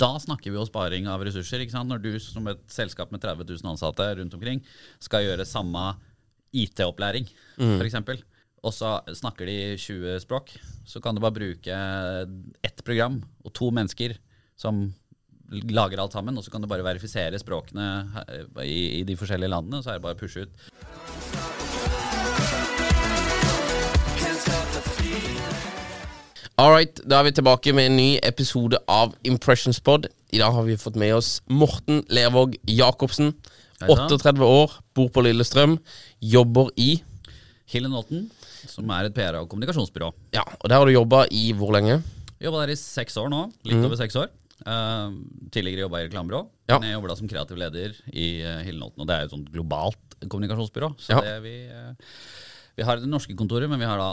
Da snakker vi jo sparing av ressurser. ikke sant? Når du som et selskap med 30 000 ansatte rundt omkring skal gjøre samme IT-opplæring, Mm. f.eks., og så snakker de 20 språk, så kan du bare bruke ett program og to mennesker som lager alt sammen, og så kan du bare verifisere språkene i, i de forskjellige landene, og så er det bare å pushe ut. All right, da er vi tilbake med en ny episode av Impressions Pod. I dag har vi fått med oss Morten Lervåg Jacobsen. 38 år, bor på Lillestrøm, jobber i Hill Naughton, som er et PR- og kommunikasjonsbyrå. Ja, og der har du jobba i hvor lenge? Jobba der i seks år nå. Litt over seks år. Uh, tidligere jobba i reklamebyrå. Ja. Men jeg jobber da som kreativ leder i uh, Hill Naughton. Og det er jo et sånt globalt kommunikasjonsbyrå. Så Ja. det vi, uh, vi har det norske kontoret, men vi har da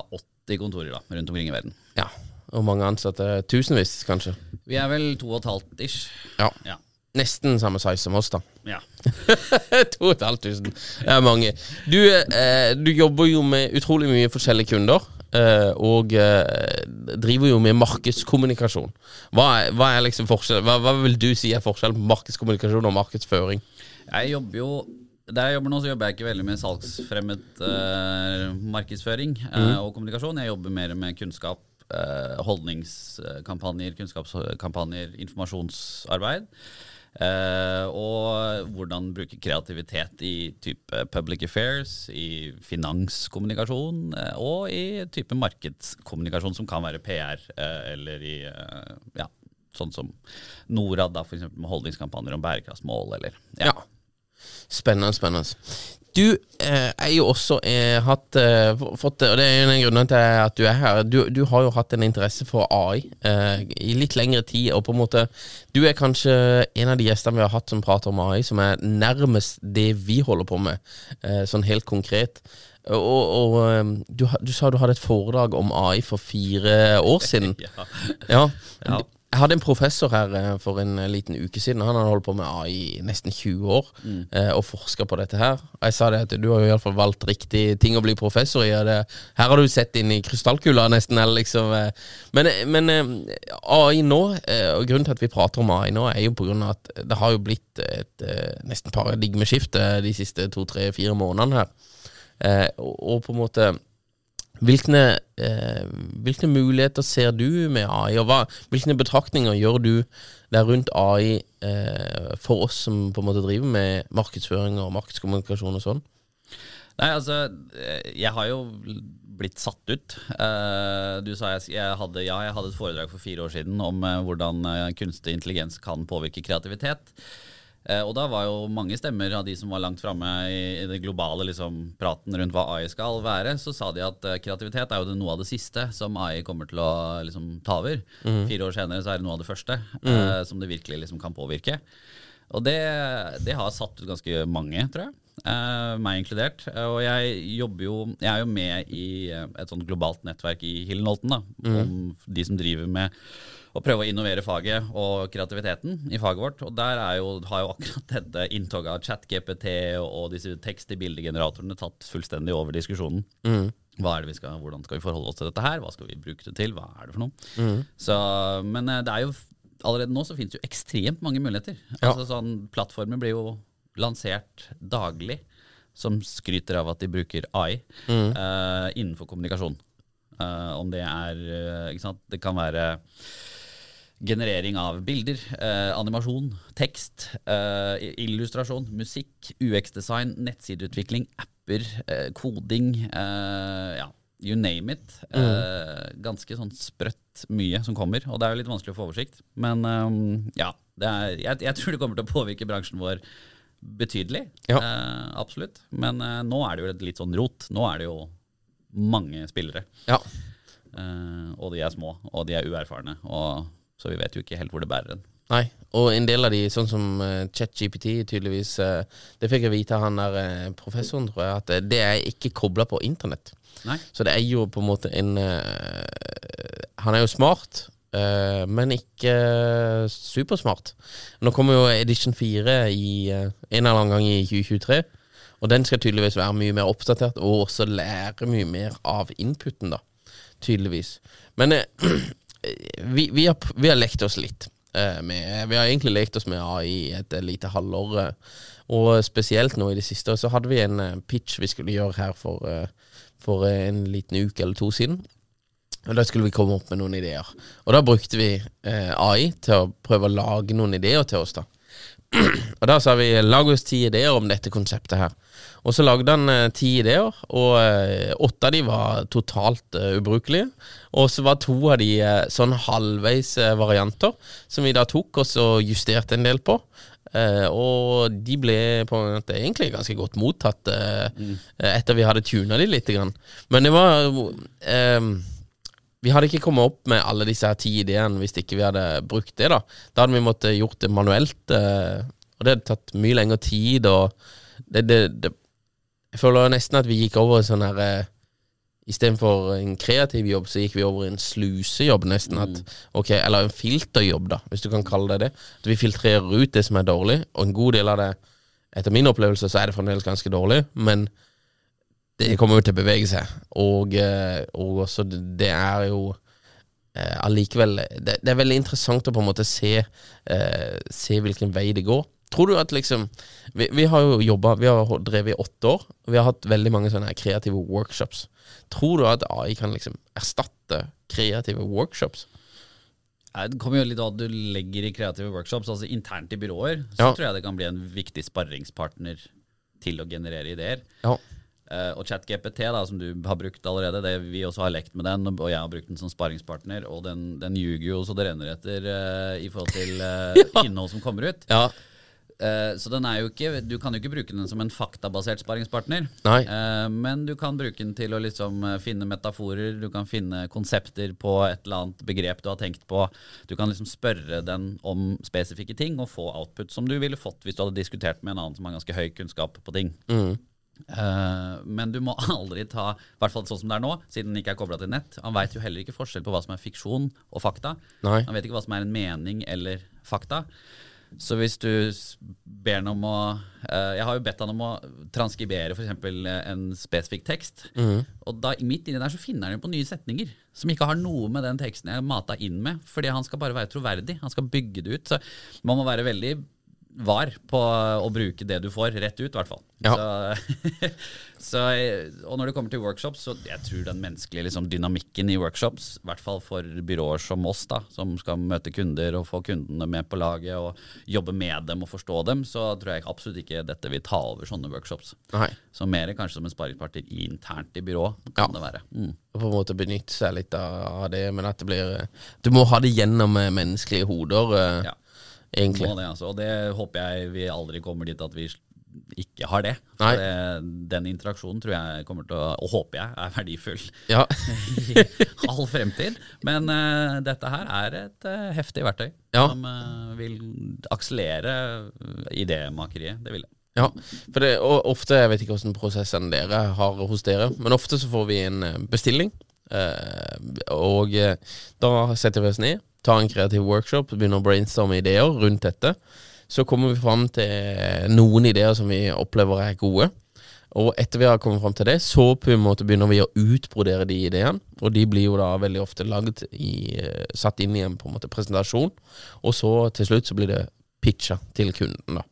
80 kontorer da, rundt omkring i verden. Ja, og mange ansatte? Tusenvis, kanskje? Vi er vel to og et halvt ish. Ja. Ja. Nesten samme size som oss, da. ja. 2500. Det er mange. Du, eh, du jobber jo med utrolig mye forskjellige kunder. eh, og eh, driver jo med markedskommunikasjon. Hva er, hva er liksom forskjell hva, hva vil du si er forskjellen på markedskommunikasjon og markedsføring? Jeg jobber jo der jeg jobber nå, så jobber jeg ikke veldig med salgsfremmet eh, markedsføring eh, og kommunikasjon. Jeg jobber mer med kunnskap, holdningskampanjer, kunnskapskampanjer, informasjonsarbeid. Eh, og hvordan bruke kreativitet i type public affairs, i finanskommunikasjon eh, og i type markedskommunikasjon, som kan være PR, eh, eller i eh, ja, sånn som Norad, da, eksempel med holdningskampanjer om bærekraftsmål, eller Ja. Spennende, spennende. Du eh, er jo også eh, hatt eh, fått, Og det er en av grunnene til at du er her. Du, du har jo hatt en interesse for AI eh, i litt lengre tid. Og på en måte Du er kanskje en av de gjestene vi har hatt som prater om AI, som er nærmest det vi holder på med, eh, sånn helt konkret. Og, og eh, du, du sa du hadde et foredrag om AI for fire år siden. Ja. Ja. Jeg hadde en professor her eh, for en eh, liten uke siden. Han hadde holdt på med AI i nesten 20 år mm. og forska på dette her. Og jeg sa det at du har jo iallfall valgt riktig ting å bli professor i. Det, her har du sett inn i krystallkula, nesten. Eller liksom, eh. Men, eh, men eh, AI nå, eh, og grunnen til at vi prater om AI nå, er jo på grunn av at det har jo blitt et eh, nesten paradigmeskifte de siste to, tre, fire månedene her. Eh, og på en måte hvilke, eh, hvilke muligheter ser du med AI, og hva, hvilke betraktninger gjør du der rundt AI eh, for oss som på en måte driver med markedsføring og markedskommunikasjon og sånn? Nei, altså, eh, jeg har jo blitt satt ut. Eh, Du sa jeg, jeg hadde, ja, jeg hadde et foredrag for fire år siden om eh, hvordan kunstig intelligens kan påvirke kreativitet. Eh, Og da var jo mange stemmer av de som var langt framme i, i det globale liksom, praten rundt hva AI skal være, så sa de at eh, kreativitet er jo det noe av det siste som AI kommer til å liksom, ta over. Fire år senere så er det noe av det første eh, som det virkelig liksom, kan påvirke. Og det, det har satt ut ganske mange, tror jeg. Eh, meg inkludert. Eh, Og jeg jobber jo Jeg er jo med i eh, et sånt globalt nettverk i Hillenholten, da, om de som driver med å prøve å innovere faget og kreativiteten i faget vårt. Og der er jo, har jo akkurat dette inntoget av ChatGPT og, disse tekst- i bildegeneratorene tatt fullstendig over diskusjonen. Er vi skal, Hvordan skal vi forholde oss til dette her? Hva skal vi bruke det til? Hva er det for noe? Så, men det er jo allerede nå så finnes jo ekstremt mange muligheter. Ja. Altså sånn, Plattformer blir jo lansert daglig som skryter av at de bruker AI eh, innenfor kommunikasjon. Uh, om det er eh, ikke sant? Det kan være generering av bilder, eh, animasjon, tekst, eh, illustrasjon, musikk, UX-design, nettsideutvikling, apper, eh, koding. Ja, you name it. Eh, ganske sånn sprøtt mye som kommer, og det er jo litt vanskelig å få oversikt. Men um, ja, det er, jeg, jeg tror det kommer til å påvirke bransjen vår betydelig. Ja. Eh, absolutt. Men eh, nå er det jo et litt sånn rot. Nå er det jo mange spillere. Ja. Eh, og de er små, og de er uerfarne. Og, så vi vet jo ikke helt hvor det bærer hen. Nei, og en del av de, sånn som uh, ChatGPT, tydeligvis uh, Det fikk jeg vite av han der uh, professoren, tror jeg, at det er ikke kobla på internett. Nei. Så det er jo på en måte en Han er jo smart, eh, men ikke supersmart. Nå kommer jo Edition 4 i uh, en eller annen gang i 2023. Og den skal tydeligvis være mye mer oppdatert, og også lære mye mer av inputen, da. Tydeligvis. Men vi, vi, har, vi har lekt oss litt. med, vi har egentlig lekt oss med AI et lite halvår. og spesielt nå i det siste så hadde vi en pitch vi skulle gjøre her for, for en liten uke eller to siden. Og Da skulle vi komme opp med noen ideer. Og da brukte vi eh, AI til å prøve å lage noen ideer til oss. da Og da sa vi lag oss ti ideer om dette konseptet her. Og så lagde han eh, ti ideer, og eh, åtte av de var totalt eh, ubrukelige. Og så var to av de eh, sånn halvveis eh, varianter, som vi da tok og så justerte en del på. Eh, og de ble på en måte egentlig ganske godt mottatt eh, etter vi hadde tuna de litt. Grann. Men det var eh, vi hadde ikke kommet opp med alle disse her ti ideene hvis ikke vi hadde brukt det. Da Da hadde vi måttet gjort det manuelt, eh, og det hadde tatt mye lengre tid. Og det, det, det Jeg føler nesten at vi gikk over i sånn her eh, Istedenfor en kreativ jobb, så gikk vi over i en slusejobb, nesten. At, ok, Eller en filterjobb, da, hvis du kan kalle det det. At vi filtrerer ut det som er dårlig, og en god del av det, etter min opplevelse, så er det fremdeles ganske dårlig, men det kommer jo til å bevege seg. Og, eh, og også det, er jo eh, allikevel det, det er veldig interessant å på en måte se, eh, se hvilken vei det går. Tror du at liksom Vi, vi har jo jobba Vi har drevet i åtte år. Vi har hatt veldig mange sånne kreative workshops. Tror du at AI kan liksom erstatte kreative workshops? Det kommer jo litt av at du legger i kreative workshops. Altså Internt i byråer så Ja. tror jeg det kan bli en viktig sparringspartner til å generere ideer. Ja. Eh, og ChatGPT, da, som du har brukt allerede, det vi også har lekt med den, og jeg har brukt den som sparringspartner, og den, den ljuger jo så det renner etter uh, i forhold til eh, innhold som kommer ut. Ja. Uh, så den er jo ikke Du kan jo ikke bruke den som en faktabasert sparringspartner. Nei. Men du kan bruke den til å liksom finne metaforer, du kan finne konsepter på et eller annet begrep du har tenkt på. Du kan liksom spørre den om spesifikke ting og få output som du ville fått hvis du hadde diskutert med en annen som har ganske høy kunnskap på ting. Eh, men du må aldri ta, i hvert fall sånn som det er nå, siden den ikke er kobla til nett. Han veit jo heller ikke forskjell på hva som er fiksjon og fakta. Nei. Han vet ikke hva som er en mening eller fakta. Så hvis du ber han om å uh, Jeg har jo bedt han om å transkribere f.eks. en spesifikk tekst. Og da midt inni der så finner han jo på nye setninger som ikke har noe med den teksten jeg mata inn med. Fordi han skal bare være troverdig. Han skal bygge det ut. Så man må være veldig var på å bruke det du får, rett ut, i hvert fall. Ja. Så, så, og når det kommer til workshops, så jeg tror den menneskelige liksom, dynamikken i workshops, i hvert fall for byråer som oss, da, som skal møte kunder og få kundene med på laget og jobbe med dem og forstå dem, så tror jeg absolutt ikke dette vil ta over sånne workshops. Nei. Så mer kanskje som en sparringspartner internt i byrå, kan Ja. det være. Mm. På en måte benytte seg litt av det, men at det blir Du må ha det gjennom eh, menneskelige hoder, eh, Ja. Egentlig. Det, altså. Og det håper jeg vi aldri kommer dit at vi ikke har det. Det, den interaksjonen tror jeg kommer til å, og håper jeg, er verdifull Ja. i all fremtid. Men uh, dette her er et uh, heftig verktøy Ja. som uh, vil akselere idémakeriet. Det vil jeg. Ja, for det, og ofte, jeg vet ikke hvordan prosessen dere har hos dere, men ofte så får vi en bestilling, og eh, da setter vi oss ned, tar en kreativ workshop, begynner å brainstorme ideer rundt dette. Så kommer vi fram til noen ideer som vi opplever er gode. Og etter vi har kommet fram til det, så på en måte begynner vi å utbrodere de ideene. Og de blir jo da veldig ofte lagd i, eh, satt inn i en på en måte presentasjon. Og så til slutt så blir det pitcha til kunden, da.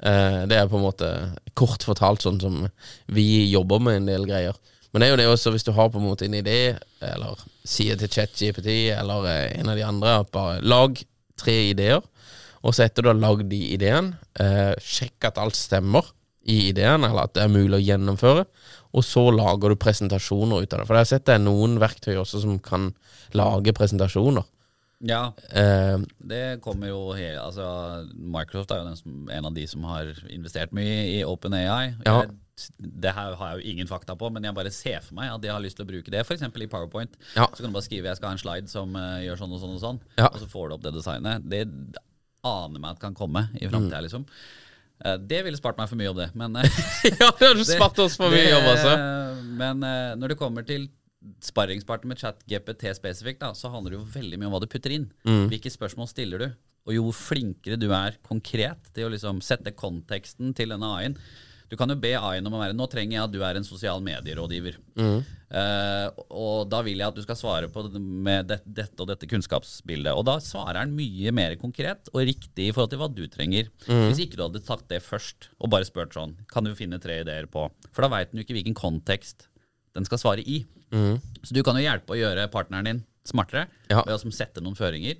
Eh, det er på en måte kort fortalt sånn som vi jobber med en del greier. Men det er jo det også, hvis du har på en måte en idé, eller sier til ChatGPT eller eh, en av de andre at bare lag tre ideer, og så etter du har lagd de ideene, eh, sjekk at alt stemmer i ideen, eller at det er mulig å gjennomføre, og så lager du presentasjoner ut av det. For jeg har sett det er noen verktøy også som kan lage presentasjoner. Ja, uh, det kommer jo hele altså, Microsoft er jo som, en av de som har investert mye i OpenAI. Ja. Det her har jeg jo ingen fakta på, men jeg bare ser for meg at de har lyst til å bruke det. F.eks. i PowerPoint. Ja. Så kan du bare skrive 'jeg skal ha en slide som uh, gjør sånn og sånn', og sånn Ja. Og så får du opp det designet. Det aner meg at kan komme i framtida, liksom. Uh, Det ville spart meg for mye jobb, det. Men eh, ja, det har spart oss for mye jobb, altså. Men når det kommer til sparringspartner med ChatGPT spesifikt, da, så handler det jo veldig mye om hva du putter inn. Mm. Hvilke spørsmål stiller du? Og jo flinkere du er konkret til å liksom sette konteksten til denne AI-en Du kan jo be AI-en om å være Nå trenger jeg at du er en sosial medierådgiver. Mm. Uh, og da vil jeg at du skal svare på med det, dette og dette kunnskapsbildet. Og da svarer han mye mer konkret og riktig i forhold til hva du trenger. Mm. Hvis ikke du hadde sagt det først og bare spurt sånn Kan du finne tre ideer på For da veit den jo ikke hvilken kontekst den skal svare i. Så du kan jo hjelpe å gjøre partneren din smartere Ja. ved å som sette noen føringer.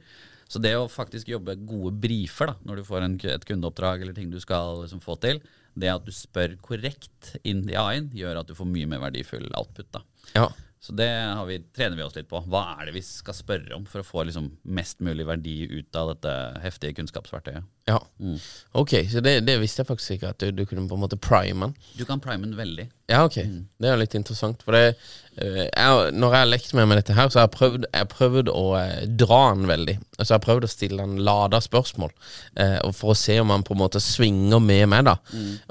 Så det å faktisk jobbe gode brifer da, når du får en, et kundeoppdrag eller ting du skal liksom, få til, det at du spør korrekt inn i AI-en, gjør at du får mye mer verdifull output. da. Ja. Så det har vi, trener vi oss litt på. Hva er det vi skal spørre om for å få liksom, mest mulig verdi ut av dette heftige kunnskapsverktøyet? Ja. Ok, så det, det visste jeg faktisk ikke, at du, du kunne på en måte prime den. Du kan prime den veldig. Ja, ok. Det er litt interessant. For det, eh, jeg, når jeg har lekt meg med dette her, så har jeg prøvd, jeg prøvd å eh, dra den veldig. Altså Jeg har prøvd å stille den lada spørsmål, eh, for å se om han på en måte svinger med meg. da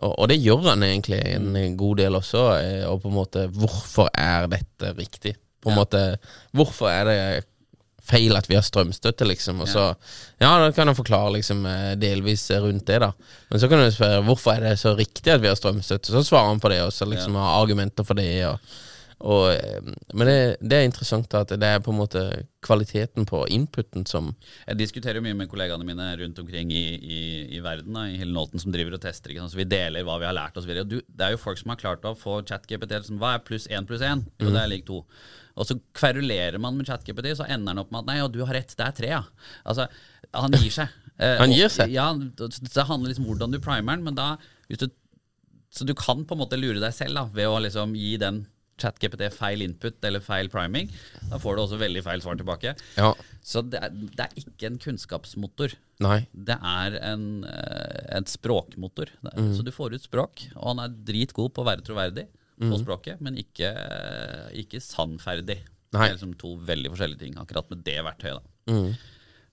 og, og det gjør han egentlig en god del også. eh, og på en måte Hvorfor er dette riktig? På en måte Hvorfor er det feil at vi har strømstøtte, liksom. Og så, ja, da kan jeg forklare liksom eh, delvis rundt det, da. Men så kan du spørre hvorfor er det så riktig at vi har strømstøtte. Så svarer han på det, og så liksom har argumenter for det. Og, og, eh, men det, det er interessant at det er på en måte kvaliteten på inputen som Jeg diskuterer jo mye med kollegaene mine rundt omkring i, i, i verden, da, i hele Nolten, som driver og tester. Ikke sant? Så vi deler hva vi har lært oss. Du, det er jo folk som har klart å få ChatGPT liksom, Hva er pluss én pluss én? Jo, det er lik to. Og så kverulerer man med ChatGPT, så ender han opp med at nei, ja, du har rett, det er tre, ja. Altså, han gir seg. Eh, Han gir seg? Ja, det handler liksom om hvordan du primer den, men da hvis du, Så du kan på en måte lure deg selv da, ved å liksom gi den ChatGPT feil input eller feil priming. Da får du også veldig feil svar tilbake. Ja. Så det er, det er ikke en kunnskapsmotor. Nei. Det er en, eh, en språkmotor. Det er- Så du får ut språk, og han er dritgod på å være troverdig på språket, men ikke, ikke sannferdig. Nei. Det er liksom to veldig forskjellige ting akkurat med det verktøyet. da.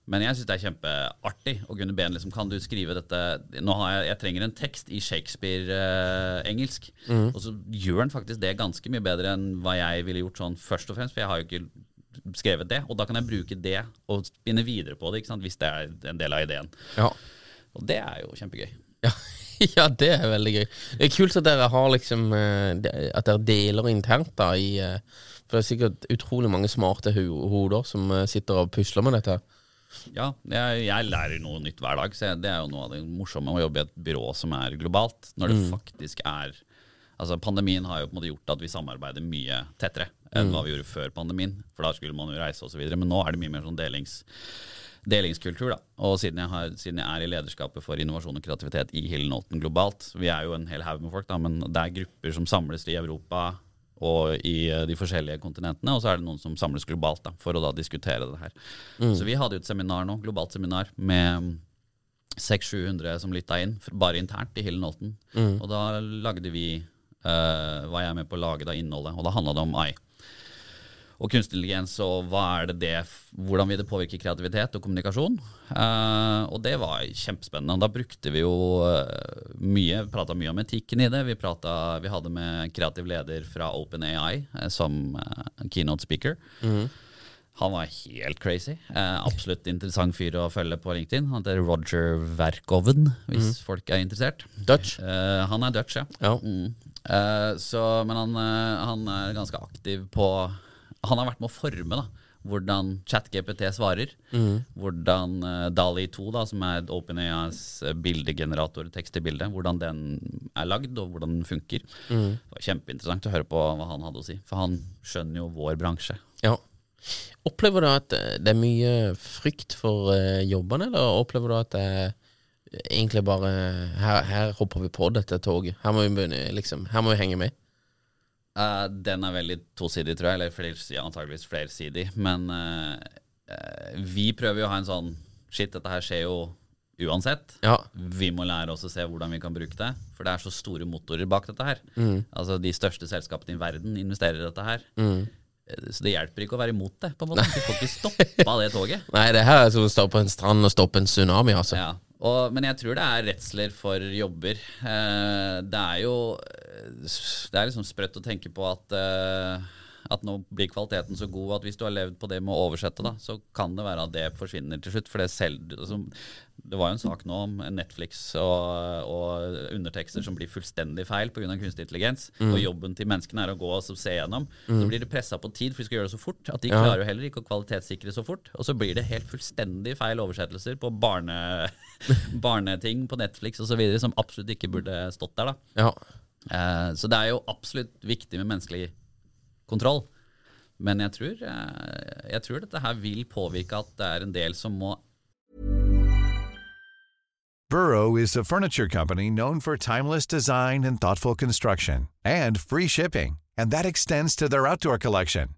Men jeg syns det er kjempeartig å kunne be en liksom, Kan du skrive dette Nå har jeg, jeg trenger en tekst i Shakespeare-engelsk. Og så gjør den faktisk det ganske mye bedre enn hva jeg ville gjort sånn først og fremst. For jeg har jo ikke skrevet det. Og da kan jeg bruke det og spinne videre på det, ikke sant? hvis det er en del av ideen. Ja. Og det er jo kjempegøy. Ja, ja, det er veldig gøy. Det er kult at dere har liksom eh, At dere deler internt da i eh, For det er sikkert utrolig mange smarte hoder som eh, sitter og pusler med dette. Ja, jeg, jeg lærer noe nytt hver dag. Så det er jo noe av det morsomme å jobbe i et byrå som er globalt. Når det faktisk er Altså Pandemien har jo på en måte gjort at vi samarbeider mye tettere enn hva vi gjorde før pandemien. For da skulle man jo reise osv. Men nå er det mye mer sånn delings, delingskultur. da Og siden jeg, har, siden jeg er i lederskapet for innovasjon og kreativitet i Hill Nolten globalt Vi er jo en hel haug med folk, da men det er grupper som samles i Europa og i eh, de forskjellige kontinentene. Og så er det noen som samles globalt da, for å da diskutere det her. Så vi hadde jo et seminar nå, globalt seminar med 600-700 som lytta inn, bare internt i Hill Nolten. Og da lagde vi uh, var jeg med på å lage da innholdet, og da handla det om AI. Og kunstig intelligens, og hva er det det, hvordan vil det påvirke kreativitet og kommunikasjon? Eh, og det var kjempespennende. Da brukte vi jo eh, mye, prata mye om etikken i det. Vi, pratet, vi hadde med kreativ leder fra OpenAI eh, som eh, keynote speaker. Han var helt crazy. Eh, absolutt interessant fyr å følge på LinkedIn. Han heter Roger Verkoven, hvis folk er interessert. Dutch. Eh, han er Dutch, ja. Ja. Mm. Så, men han, han er ganske aktiv på Han har vært med å forme da hvordan ChatGPT svarer. Hvordan uh, Dali 2, da, som er OpenAIs eh, bildegenerator, tekst til bilde, hvordan den er lagd, og hvordan den funker. Det var kjempeinteressant å høre på hva han hadde å si, for han skjønner jo vår bransje. Ja. Opplever du at eh, det er mye frykt for uh, jobbene, eller opplever du at det er egentlig bare her, her hopper vi på dette toget. Her må vi begynne, liksom, her må vi henge med. Eh, den er veldig tosidig, tror jeg, eller flersidig, antageligvis flersidig. Men uh, vi prøver jo å ha en sånn Shit, dette her skjer jo uansett. Ja. Vi må lære oss å se hvordan vi kan bruke det. For det er så store motorer bak dette her. Altså De største selskapene i verden investerer i dette her. Eh, Så det hjelper ikke å være imot det. på en måte Du får ikke stoppa det toget. Nei, det her er som å stå på en strand og stoppe en tsunami, altså. Ja, og, men jeg tror det er redsler for jobber. Eh, det er jo Det er liksom sprøtt å tenke på at eh, at nå blir kvaliteten så god at hvis du har levd på det med å oversette, da, så kan det være at det forsvinner til slutt. For det, selv, altså, det var jo en sak nå om Netflix og, og undertekster som blir fullstendig feil pga. kunstig intelligens. Og jobben til menneskene er å gå og se gjennom. Så blir de pressa på tid, for de skal gjøre det så fort. At de Ja. klarer jo heller ikke å kvalitetssikre så fort. Og så blir det helt fullstendig feil oversettelser på barne, barneting på Netflix osv. som absolutt ikke burde stått der. da. Ja. Eh, så det er jo absolutt viktig med menneskelig kontroll. Men jeg tror, eh, jeg tror dette her vil påvirke at det er en del som må Burrow is a furniture company known for timeless design and thoughtful construction and free shipping, and that extends to their outdoor collection.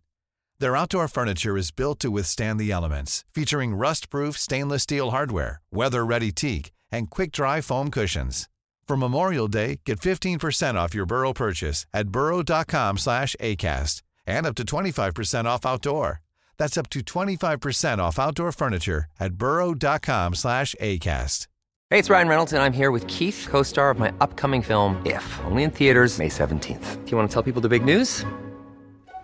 Their outdoor furniture is built to withstand the elements, featuring rust-proof stainless steel hardware, weather-ready teak, and quick-dry foam cushions. For Memorial Day, get 15% off your Burrow purchase at burrow.com slash ACAST and up to 25% off outdoor. That's up to 25% off outdoor furniture at burrow.com slash ACAST. Hey, it's Ryan Reynolds, and I'm here with Keith, co star of my upcoming film, If, only in theaters, May 17th. Do you want to tell people the big news?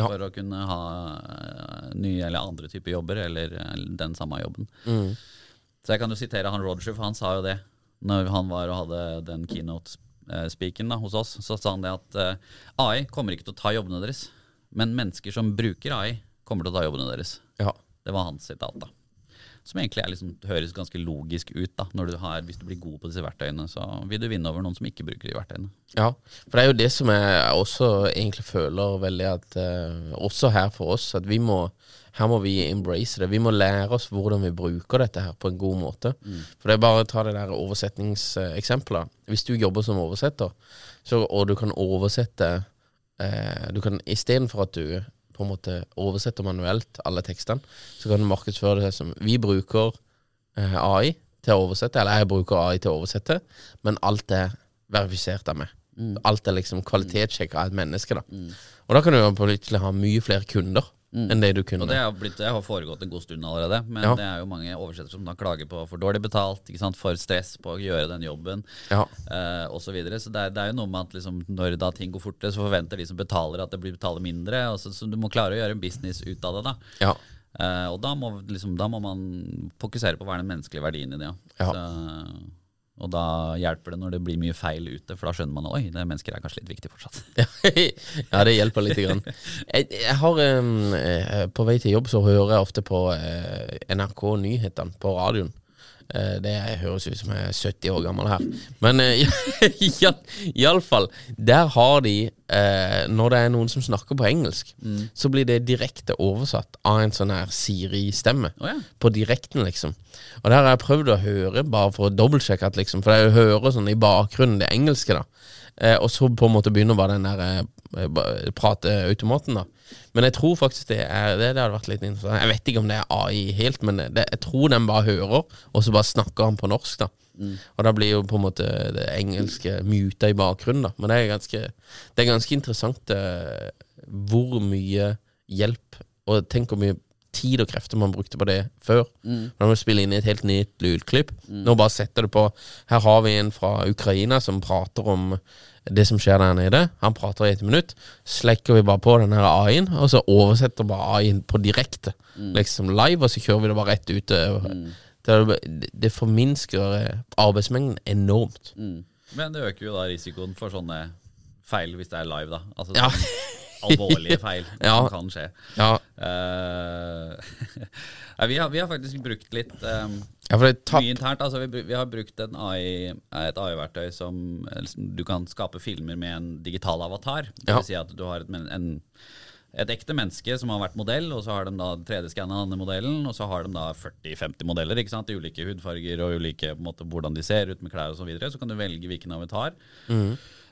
Ja. for å kunne ha eh, nye eller andre typer jobber, eller, eller den samme jobben. Mm. Så jeg kan jo sitere han Roger, for han sa jo det når han var og hadde den keynote-speaken hos oss. Så sa han det at eh, AI kommer ikke til å ta jobbene deres, men mennesker som bruker AI, kommer til å ta jobbene deres. Ja. Det var hans sitat, da. Som egentlig er liksom, høres ganske logisk ut. da når du har, Hvis du blir god på disse verktøyene, så vil du vinne over noen som ikke bruker de verktøyene. Ja, for det er jo det som jeg også egentlig føler veldig at uh, Også her for oss, at vi må her må vi embrace det. Vi må lære oss hvordan vi bruker dette her på en god måte. For det er bare å ta det der oversetningseksempelet. Hvis du jobber som oversetter, så, og du kan oversette eh, Du kan Istedenfor at du på en måte oversetter manuelt alle tekstene, så kan du markedsføre det som Vi bruker eh, AI til å oversette, eller jeg bruker AI til å oversette, men alt er verifisert av meg. Alt er liksom kvalitetssjekka av et menneske. da Og da kan du jo plutselig ha mye flere kunder enn det du kunne. Og det har, blitt, det har foregått en god stund allerede, men Ja. det er jo mange oversettere som da klager på for dårlig betalt, ikke sant? for stress på å gjøre den jobben, Ja. eh, og Så, videre. så det er, det er jo noe med at liksom, når da ting går fortere, så forventer de som betaler at det blir betaler mindre. Og så, så du må klare å gjøre en business ut av det. da Ja. Eh, og da må, liksom, da må man fokusere på hva er den menneskelige verdien i det. Ja. Ja. Så, og da hjelper det når det blir mye feil ute, for da skjønner man oi, det mennesker er kanskje litt viktig fortsatt. ja, det hjelper litt. Grann. Jeg, jeg har um, På vei til jobb så hører jeg ofte på uh, NRK Nyhetene på radioen. Eh, Det høres ut som jeg er 70 år gammel her. Men uh, iallfall, der har de eh, Når det er noen som snakker på engelsk, så blir det direkte oversatt av en sånn her Siri-stemme. Oh, ja. På direkten, liksom. Og der har jeg prøvd å høre, bare for å dobbeltsjekke at liksom For jeg hører sånn i bakgrunnen det engelske, da. Eh, og så på en måte begynner bare den der eh, prateautomaten, da. Men jeg tror faktisk det er det, det hadde vært litt interessant. Jeg vet ikke om det er AI helt, men det, jeg tror den bare hører, og så bare snakker han på norsk, da. Og da blir jo på en måte det engelske muta i bakgrunnen, da. Men det er ganske, det er ganske interessant eh, hvor mye hjelp, og tenk hvor mye tid og krefter man brukte på det før. Når man spiller inn i et helt nytt lydklipp. Nå bare setter du på Her har vi en fra Ukraina som prater om det som skjer der nede. Han prater i et minutt. Slekker vi bare på den her AI-en, og så oversetter bare AI-en på direkte. Liksom live, og så kjører vi det bare rett ut. Mm. Det, det forminsker eh, arbeidsmengden enormt. Men det øker jo da risikoen for sånne feil hvis det er live, da. Altså Ja. Alvorlige feil Ja. som kan skje. Ja, Uh, vi, har, vi har faktisk brukt litt um, ja mye internt. Altså, vi, vi har brukt en AI, et AI-verktøy som eller du kan skape filmer med en digital avatar. Det vil si at du har et, en, et ekte menneske som har vært modell, og så har de da 3D-skanna denne modellen, og så har de da 40-50 modeller ikke sant? i ulike hudfarger og ulike på en måte, hvordan de ser ut med klær osv. så videre. Så kan du velge hvilken avatar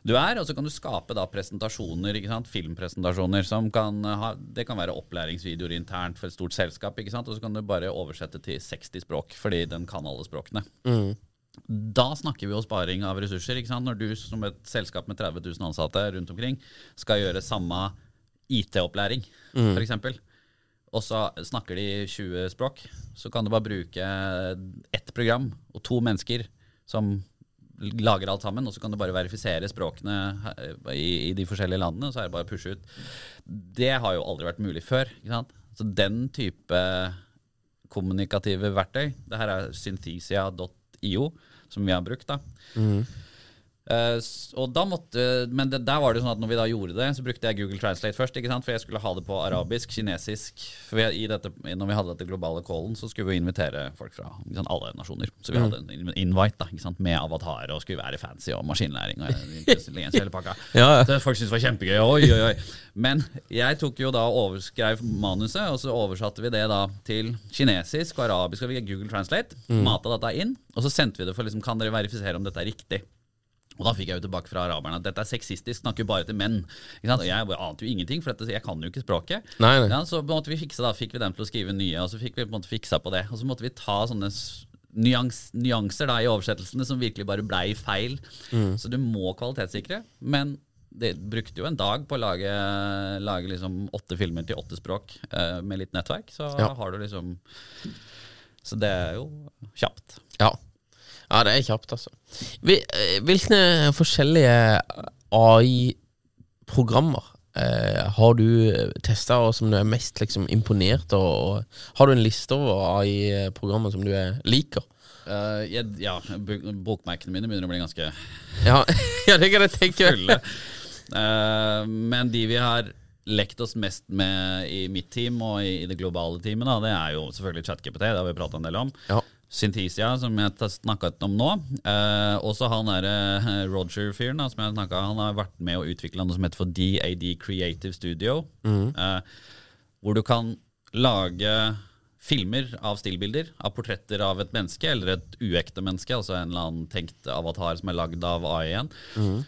du er, og så kan du skape da presentasjoner, filmpresentasjoner, som kan ha Det kan være opplæringsvideoer internt for et stort selskap, ikke sant? og så kan du bare oversette til 60 språk, fordi den kan alle språkene. Da snakker vi jo sparing av ressurser. ikke sant? Når du som et selskap med 30 000 ansatte rundt omkring skal gjøre samme IT-opplæring, for f.eks., og så snakker de 20 språk, så kan du bare bruke ett program og to mennesker som lager alt sammen, og så kan du bare verifisere språkene i, i de forskjellige landene, og så er det bare å pushe ut. Det har jo aldri vært mulig før. ikke sant? Så den type kommunikative verktøy, det her er synthesia.io, som vi har brukt, da. Eh, s- og da måtte, men det, der var det sånn at når vi da gjorde det, så brukte jeg Google Translate først. ikke sant? For jeg skulle ha det på arabisk, kinesisk. For vi, i dette, når vi hadde dette globale callen, så skulle vi invitere folk fra sant, alle nasjoner. Så vi hadde en invite da, ikke sant? med avatar og skulle være fancy og maskinlæring. og intelligens hele pakka. Ja, ja. Det folk syntes var kjempegøy. Oi, oi, oi. Men jeg tok jo da overskrev manuset, og så oversatte vi det da til kinesisk og arabisk og vi Google Translate. Mata dette inn, og så sendte vi det for liksom, kan dere verifisere om dette er riktig. Og da fikk jeg jo tilbake fra araberne at dette er sexistisk, snakker bare til menn. Og jeg ante jo ingenting, for dette, jeg kan jo ikke språket. Nei, nei. Ja, så måte vi fiksa, da fikk vi dem til å skrive nye, og så fikk vi på en måte fiksa på det. Og så måtte vi ta sånne nyans, nyanser da i oversettelsene som virkelig bare blei feil. Så du må kvalitetssikre. Men det brukte jo en dag på å lage, lage liksom åtte filmer til åtte språk uh, med litt nettverk. Så Ja. har du liksom Så det er jo kjapt. Ja. Ja, det er kjapt, altså. Eh, Hvilke forskjellige AI-programmer eh, har du testa, og som du er mest liksom, imponert over? Har du en liste over AI-programmer som du er, liker? Uh, jeg, ja, bokmerkene mine begynner å bli ganske Ja, ja det kan jeg tenke fulle. uh, men de vi har lekt oss mest med i mitt team og i, i det globale teamet, da, det er jo selvfølgelig ChatGPT. Det har vi prata en del om. Ja. Synthesia, som jeg har snakket om nå. Eh, også han derre eh, Roger-fyren som jeg snakket, han har vært med å utvikle noe som heter for DAD Creative Studio. eh, hvor du kan lage filmer av stillbilder, av portretter av et menneske eller et uekte menneske, altså en eller annen tenkt avatar som er lagd av AI-en.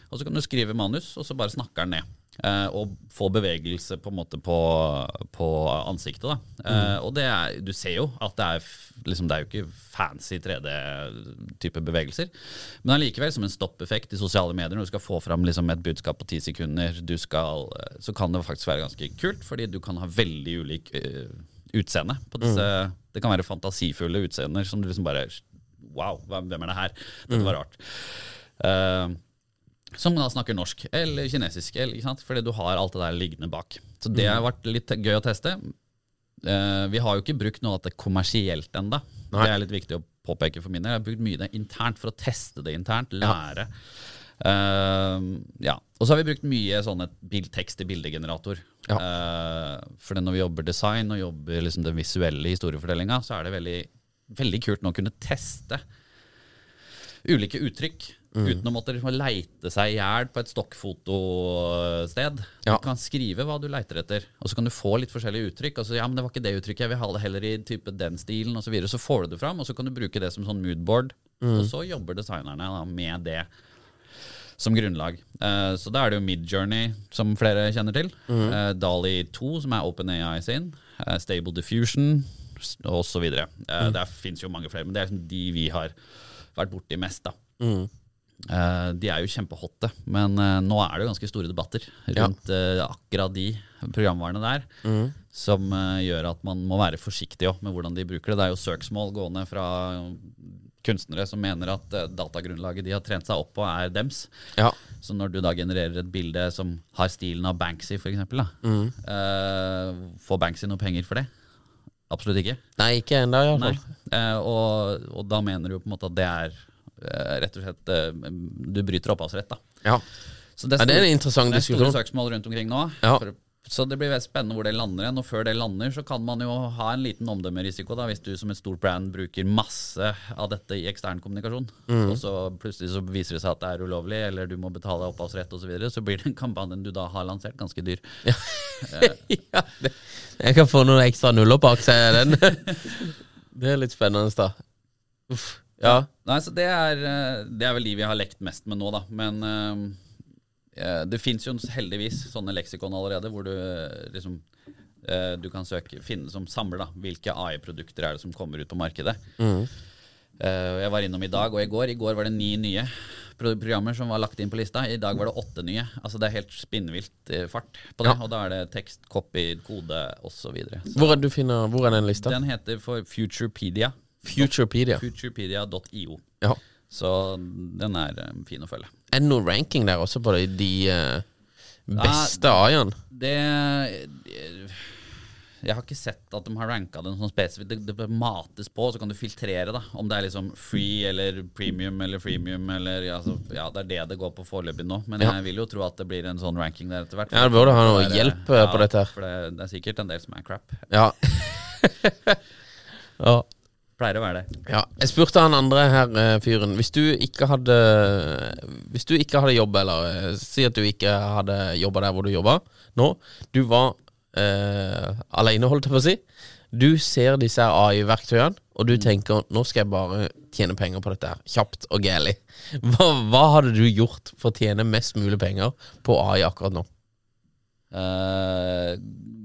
Og så kan du skrive manus, og så bare snakker den ned. Eh, og få bevegelse på på, på ansiktet. Da. Eh, og det er, du ser jo at det er, liksom, det er jo ikke fancy 3D-type bevegelser. Men allikevel, som en stoppeffekt i sosiale medier, når du skal få fram liksom, et budskap på ti sekunder, du skal, eh, så kan det faktisk være ganske kult, fordi du kan ha veldig ulik uh, utseende på disse Det kan være fantasifulle utseender som du liksom bare Wow, hvem er det her? Dette var rart. Eh, som da snakker norsk eller kinesisk, eller, fordi du har alt det der liggende bak. Så det har vært litt gøy å teste. Eh, vi har jo ikke brukt noe av det kommersielt ennå. Det er litt viktig å påpeke for min del. Jeg har brukt mye det internt for å teste det internt, lære. Eh, ja. Og så har vi brukt mye sånne tekst i bildegenerator. Ja. Uh, for når vi jobber design og jobber liksom den visuelle historiefortellinga, så er det veldig veldig kult nå å kunne teste ulike uttrykk. Uten å måtte liksom leite seg i hjel på et stokkfotosted. Ja. Du kan skrive hva du leiter etter, og så kan du få litt forskjellige uttrykk. Altså, ja, men det var ikke det uttrykket, jeg vil ha det heller i type den stilen, og Så, videre. så får du det fram, og så kan du bruke det som sånn moodboard. Og så jobber designerne da, med det som grunnlag. Uh, så da er det jo Midjourney, som flere kjenner til. Eh, Dali 2, som er OpenAI sin. Uh, Stable Diffusion, og så videre. Eh, Der fins jo mange flere, men det er liksom de vi har vært borti mest. da. Eh, de er jo kjempehotte, men eh, nå er det jo ganske store debatter rundt eh, akkurat de programvarene der. Som eh, gjør at man må være forsiktig også med hvordan de bruker det. Det er jo søksmål gående fra kunstnere som mener at eh, datagrunnlaget de har trent seg opp på, er dems. Ja. Så når du da genererer et bilde som har stilen av Banksy, f.eks., eksempel eh, får Banksy noe penger for det? Absolutt ikke. Nei, ikke ennå, iallfall. Eh, og, og da mener du på en måte at det er eh, rett og slett eh, Du bryter opphavsrett, da. Ja. Så det, Ja, det er en interessant det er store søksmål rundt omkring nå. Ja. For, så det blir veldig spennende hvor det lander igjen. Og før det lander, så kan man jo ha en liten omdømmerisiko da, hvis du som et stort brand bruker masse av dette i ekstern kommunikasjon. Mm. Og så plutselig så viser det seg at det er ulovlig, eller du må betale opphavsrett osv. Så, videre, så blir den kampanjen du da har lansert, ganske dyr. ja, det, jeg kan få noen ekstra nuller bak seg den. det er litt spennende, da. Uff. Ja. Nei, så det er, eh, det er vel de vi har lekt mest med nå, da. Men eh, det fins jo heldigvis sånne leksikon allerede, hvor du eh, liksom uh, Du kan søke, finne som samler, da. Hvilke AI-produkter er det som kommer ut på markedet. Eh, jeg var innom i dag og i går. I går var det ni nye programmer som var lagt inn på lista. I dag var det åtte nye. Altså Det er helt spinnvilt fart på det. Ja. Og da er det tekst, copy, kode osv. Hvor er, du finner, hvor er den lista? Den heter for Futurepedia. Futurepedia. Futurepedia.io. Ja. Så den er eh, fin å følge. Er det noen ranking der også på de, de eh, beste AI-ene? Det Jeg har ikke sett at de har ranka den sånn spesifikt. Det, det mates på, så kan du filtrere da om det er liksom free eller premium eller freemium. Eller, ja, så, ja, det er det det går på foreløpig nå. Men Ja. jeg vil jo tro at det blir en sånn ranking der etter hvert. Ja, det burde ha noe det hjelp, eh, på dette her. For det, det er sikkert en del som er crap. Ja. ja. Pleier å være det. Ja, jeg spurte han andre her, eh, fyren Hvis du ikke hadde Hvis du ikke hadde jobb, eller eh, si at du ikke hadde jobba der hvor du jobba nå, du var eh, aleine, holdt jeg på å si. Du ser disse AI-verktøyene, og du tenker nå skal jeg bare tjene penger på dette her, kjapt og gæli. Hva, hva hadde du gjort for å tjene mest mulig penger på AI akkurat nå? Eh,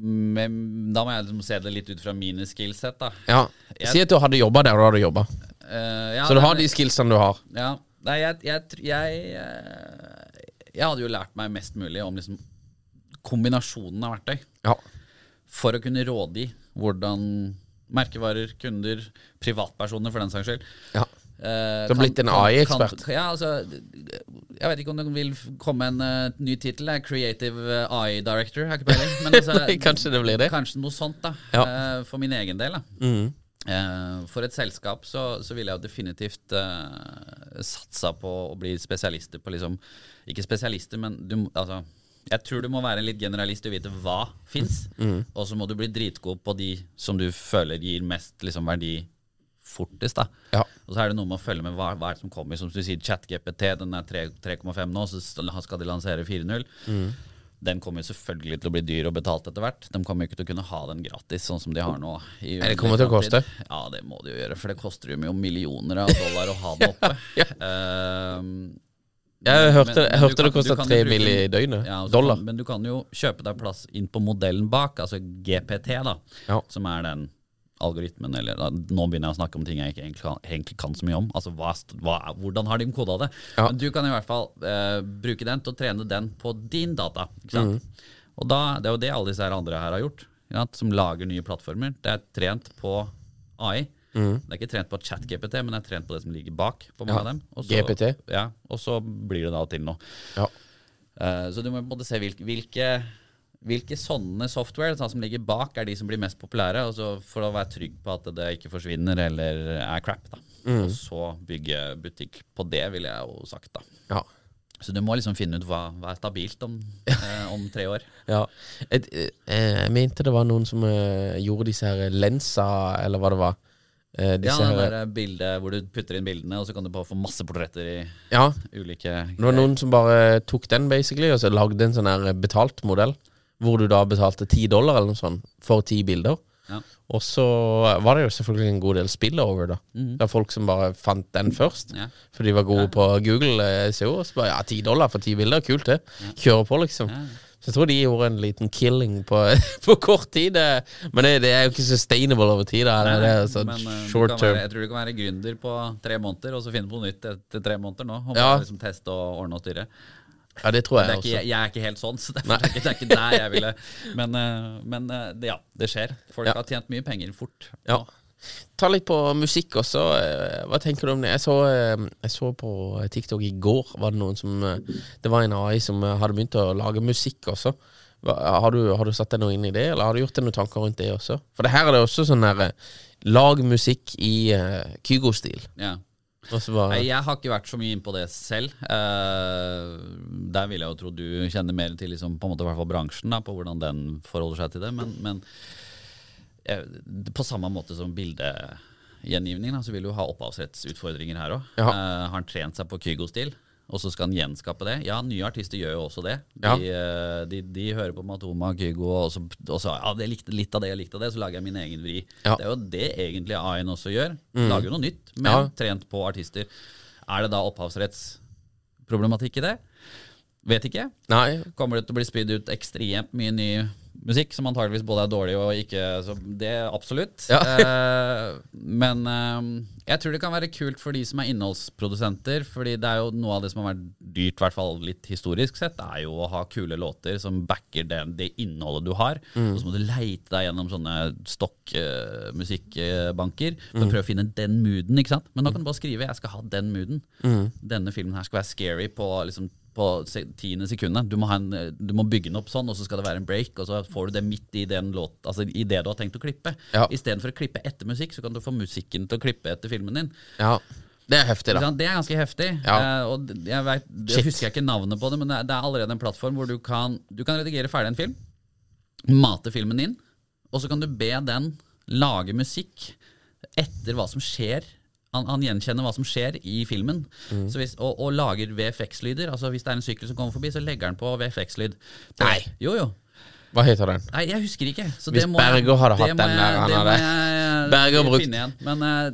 men da må jeg liksom se det litt ut fra mine skillset, da. Ja, Si at du hadde jobba der du hadde jobba. Uh, ja, Så du har de skillsene du har. Ja. Nei, jeg, jeg, jeg, eh, jeg hadde jo lært meg mest mulig om liksom kombinasjonen av verktøy. Ja. For å kunne rådgi hvordan merkevarer, kunder, privatpersoner for den saks skyld Ja. Eh, Du har blitt en AI-ekspert. Ja, altså Jeg vet ikke om det vil komme en uh, ny tittel. Creative eh, AI Director. Jeg har ikke peiling. Men altså, Nei, kanskje det blir det. Kanskje noe sånt, da. Ja. Uh, for min egen del. da. Eh, For et selskap så, så ville jeg jo definitivt satsa på å bli spesialister på liksom Ikke spesialister, men du, altså, jeg tror du må være en litt generalist og vite hva fins. Og så må du bli dritgod på de som du føler gir mest liksom, verdi fortest. da Ja. Og så er det noe med å følge med hva, hva som kommer. Som du sier, ChatGPT den er 3,5 nå, så skal de lansere 4.0. Den kommer selvfølgelig til å bli dyr og betalt etter hvert. De kommer ikke til å kunne ha den gratis, sånn som de har nå. i det kommer til å koste. Ja, det må de jo gjøre, for det koster jo millioner av dollar å ha det oppe. Ehm, Jeg hørte, men- jeg hørte kan, det kosta tre mill. i døgnet. ja, Dollar. Kan, men du kan jo kjøpe deg plass inn på modellen bak, altså GPT, da. Ja. Som er den algoritmen, eller Nå begynner jeg å snakke om ting jeg ikke egentlig kan, egentlig kan så mye om. Altså hva, hva, Hvordan har de koda det? Ja. Men du kan i hvert fall eh, bruke den til å trene den på din data. Ikke Mm. Og da, det er jo det alle disse her andre her har gjort, sant? som lager nye plattformer. Det er trent på AI. Mm. Det er ikke trent på chat-GPT, men det er trent på det som ligger bak. på mange Ja, av dem Og så- GPT. Ja, og så blir det da til noe. Ja. Eh, så du må både se hvilke, hvilke, hvilke sånne software sånn som ligger bak, er de som blir mest populære. For å være trygg på at det ikke forsvinner eller er crap. da Og så bygge butikk på det, ville jeg jo sagt. da Ja. Så du må liksom finne ut hva, hva er stabilt om, eh, om tre år. Ja. Et, eh, jeg mente det var noen som eh, gjorde disse her lensa, eller hva det var. Eh, Ja, det der bildet hvor du putter inn bildene, og så kan du bare få masse portretter i ja, ulike det var noen som bare tok den, basically, og så lagde en sånn her betalt modell. Hvor du da betalte ti dollar eller noe sånt for ti bilder. Ja. Og så var det jo selvfølgelig en god del spillover, da. Det er folk som bare fant den først. Ja. For de var gode på Google eh, SEO. Så bare ja, ti dollar for ti bilder, kult det. Kjører på, liksom. Ja. Så jeg tror de gjorde en liten killing på, på kort tid. Men det, det er jo ikke sustainable over tid. Da. Er- det er sånn short term. være, jeg tror du kan være gründer på tre måneder, og så finne på noe nytt etter tre måneder nå. Og Ja. liksom teste og ordne og styre. Ja, det tror Det jeg er ikke, også. jeg, jeg er ikke helt sånn, så det, er ikke, det er ikke der jeg ville Men, eh, men eh, det, ja, det skjer. Folk Ja. har tjent mye penger fort. Ja. Ta litt på musikk også. eh, Hva tenker du om det? Jeg så, jeg så på TikTok i går Var det noen som Det var en AI som hadde begynt å lage musikk også. Har du, har du satt deg noe inn i det, eller har du gjort deg noen tanker rundt det også? For det her er det også sånn der Lag musikk i Kygo-stil. Ja. Nei, jeg har ikke vært så mye inn på det selv. Uh, der vil jeg jo tro du kjenner mer til liksom, på en måte i hvert fall bransjen, da, på hvordan den forholder seg til det. Men, men uh, på samme måte som bildegjengivning, da, så vil du ha opphavsrettsutfordringer her òg. Ja. har han trent seg på Kygo-stil? Og så skal han gjenskape det. Ja, nye artister gjør jo også det. De, Ja. eh, de, de hører på Matoma Kygo, og så, og så ja, det likte litt av det og litt av det, så lager jeg min egen vri. Ja. Det er jo det egentlig A1 også gjør. Lager jo noe nytt, men Ja. trent på artister. Er det da opphavsrettsproblematikk i det? Vet ikke. Nei. Kommer det til å bli spydd ut ekstremt mye ny musikk, som antageligvis både er dårlig og ikke så Det absolutt. Ja. eh, men eh, jeg tror det kan være kult for de som er innholdsprodusenter, fordi det er jo noe av det som har vært dyrt, i hvert fall litt historisk sett, er jo å ha kule låter som backer det, det innholdet du har. Og så må du leite deg gjennom sånne stokkmusikkbanker for å prøve å finne den mooden, ikke sant. Men nå kan du bare skrive 'jeg skal ha den mooden'. Denne filmen her skal være scary på liksom på tiende sekundet. Du må, en, du må bygge den opp sånn, og så skal det være en break, og så får du det midt i den låt, altså i det du har tenkt å klippe. Ja. Istedenfor å klippe etter musikk, så kan du få musikken til å klippe etter filmen din. Ja. Det er heftig, da. Det er ganske heftig. Ja. Eh, og jeg, vet, jeg husker jeg ikke navnet på det, men det er, det er allerede en plattform hvor du kan, du kan redigere ferdig en film, mate filmen inn, og så kan du be den lage musikk etter hva som skjer. Han, han gjenkjenner hva som skjer i filmen, Mm. så hvis, og, og lager VFX-lyder. Altså Hvis det er en sykkel som kommer forbi, så legger han på VFX-lyd. Nei. Jo, jo. Hva heter den? Nei, jeg husker ikke. Så Hvis det må Berger hadde hatt den der, han hadde- Berger brukt- igjen. Men uh,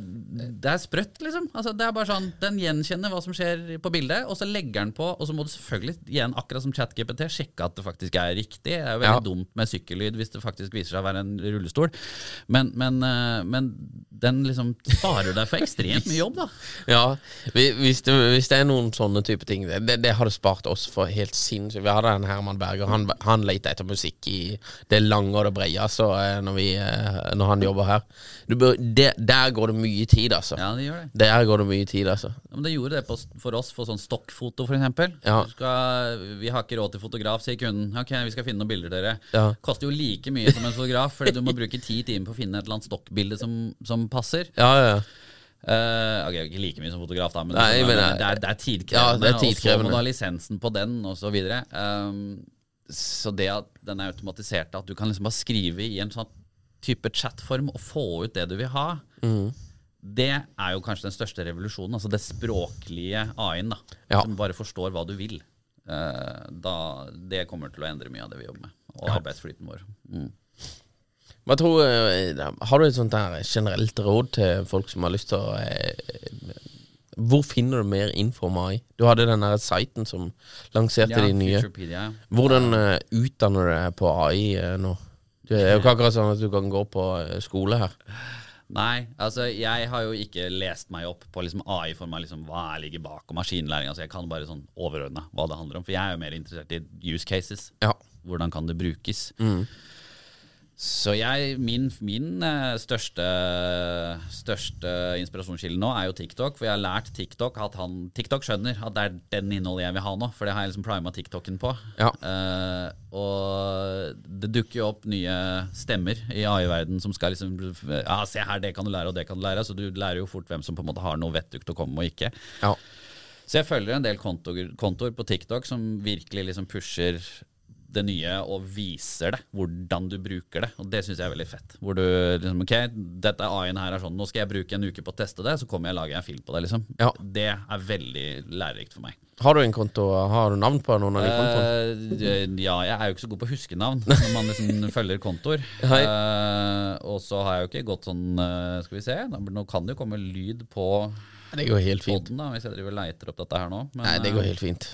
det er sprøtt, liksom. Altså, det er bare sånn, Den gjenkjenner hva som skjer på bildet, og så legger den på. Og så må du selvfølgelig, igjen akkurat som ChatGPT, sjekke at det faktisk er riktig. Det er jo veldig Ja. dumt med sykkellyd hvis det faktisk viser seg å være en rullestol. Men, men, uh, men den liksom sparer deg for ekstremt mye jobb, da. Ja, hvis det, hvis det er noen sånne type ting Det, det, det hadde spart oss for helt sinnssykt. Vi hadde en Herman Berger. Han, han leter etter musikk i det lange og det brede altså, eh, når, vi, eh, når han jobber her. Du bør, det, der går det mye tid, altså. Ja, det gjør det. Der går det mye tid, altså. Ja, men det gjorde det på, for oss for sånn stokkfoto, for eksempel. Ja. Skal, vi har ikke råd til fotograf, sier kunden. Ok, vi skal finne noen bilder, dere. Ja. Koster jo like mye som en fotograf, fordi du må bruke ti timer på å finne et eller annet stokkbilde som, som passer. Ja, ja. Eh, ok, ikke like mye som fotograf, da, men, Nei, liksom, men, det, er, det er tidkrevende. Ja, det Og så må du ha lisensen på den, og så. Um, så det at den er automatisert, at du kan liksom bare skrive i en sånn type chatform og få ut det du vil ha, Mm. det er jo kanskje den største revolusjonen. Altså det språklige AI-en, da. Ja. Som bare forstår hva du vil. Uh, da, det kommer til å endre mye av det vi jobber med, og arbeidsflyten vår. Mm. Jeg tror, eh, har du et sånt der generelt råd til folk som har lyst til å eh, Hvor finner du mer info om AI? Du hadde den der siten som lanserte de nye. Hvordan uh, utdanner du deg på AI uh, nå? Det er jo ikke akkurat sånn at du kan gå på eh, skole her. Nei, altså jeg har jo ikke lest meg opp på liksom AI for meg, liksom, hva jeg ligger bak og maskinlæring. Altså jeg kan bare sånn overordna hva det handler om. For jeg er jo mer interessert i use cases. Ja. Hvordan kan det brukes? Så jeg, min, min eh, største, største inspirasjonskilde nå er jo TikTok. For jeg har lært TikTok at han TikTok skjønner at det er den innholdet jeg vil ha nå. For det har jeg liksom prima TikToken på. Ja. Uh, og det dukker jo opp nye stemmer i AI-verden som skal liksom Ja, se her, det kan du lære, og det kan du lære. Så du lærer jo fort hvem som på en måte har noe vettugt å komme med og ikke. Ja. Så jeg følger en del kontoer, kontoer på TikTok som virkelig liksom pusher det nye og viser det, hvordan du bruker det. Og det syns jeg er veldig fett. Hvor du liksom Ok, dette AI-en her er sånn, nå skal jeg bruke en uke på å teste det, så kommer jeg og lager en film på det, liksom. Ja. Det er veldig lærerikt for meg. Har du en konto? Har du navn på noen av de kontoene? Uh, ja, jeg er jo ikke så god på å huske navn når man liksom følger kontoer. Eh, og så har jeg jo ikke gått sånn uh, Skal vi se, nå kan det jo komme lyd på Det går helt fint. poden, da, hvis jeg driver leiter opp dette her nå. Men, Nei, det går helt fint.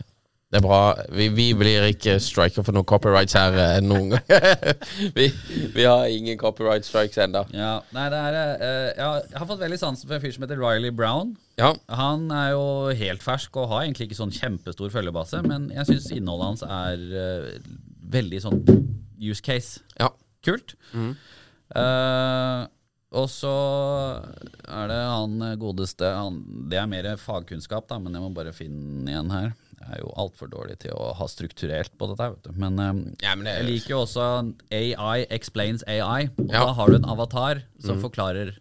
Det er bra. Vi, vi blir ikke striker for noen copyrights her eh, noen gang. vi, vi har ingen copyright strikes ennå. Ja, nei, det er eh, jeg, har fått veldig sansen for en fyr som heter Riley Brown. Ja. Han er jo helt fersk og har egentlig ikke sånn kjempestor følgebase, men jeg syns innholdet hans er eh, veldig sånn use case. ja. Kult. Eh, og så er det han godeste han, Det er mer fagkunnskap, da, men jeg må bare finne igjen her. Jeg er jo altfor dårlig til å ha strukturert på dette. Vet du. Men, um, Ja, men det jeg liker jo også AI explains AI. Og Ja. Da har du en avatar som forklarer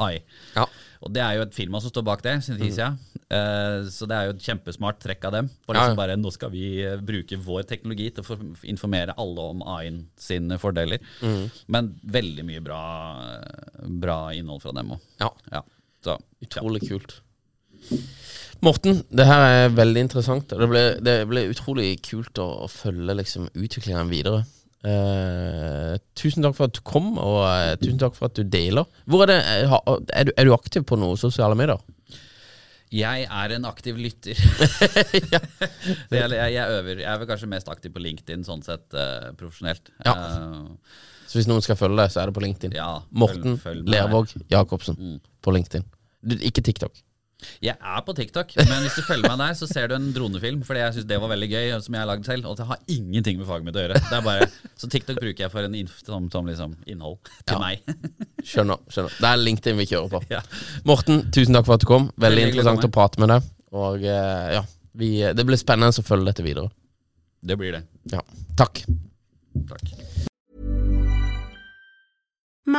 AI. Ja. Og det er jo et firma som står bak det, siden. Eh, så det er jo et kjempesmart trekk av dem. For liksom ja. bare, nå skal vi eh, bruke vår teknologi til å informere alle om AI-en sine fordeler. Mm. Men veldig mye bra, bra innhold fra dem òg. ja. Ja. Så, Utrolig kult. Morten, det her er veldig interessant. Det ble, det ble utrolig kult å, å følge liksom, utviklingen videre. Eh, tusen takk for at du kom, og eh, tusen takk for at du deler. Hvor Er det, eh, er, du, er du aktiv på noen sosiale medier? Jeg er en aktiv lytter. Gjelder- jeg, jeg øver. Jeg er vel kanskje mest aktiv på LinkedIn, sånn sett eh, profesjonelt. Ja. Eh, Så hvis noen skal følge deg, så er det på LinkedIn. ja, Morten følg- følg. Lervåg Jacobsen på LinkedIn. Du, ikke TikTok. Jeg er på TikTok, men hvis du følger meg der, så ser du en dronefilm. Fordi jeg syns det var veldig gøy, som jeg har lagd selv. Og det har ingenting med faget mitt å gjøre. Det er bare, så TikTok bruker jeg for en som, som liksom innhold til Ja. meg. Skjønner. skjønner Det er LinkedIn vi kjører på. Ja. Morten, tusen takk for at du kom. Veldig Veldig interessant å prate med deg. Og eh, ja, vi, det blir spennende å følge dette videre. Det blir det. Ja. Takk.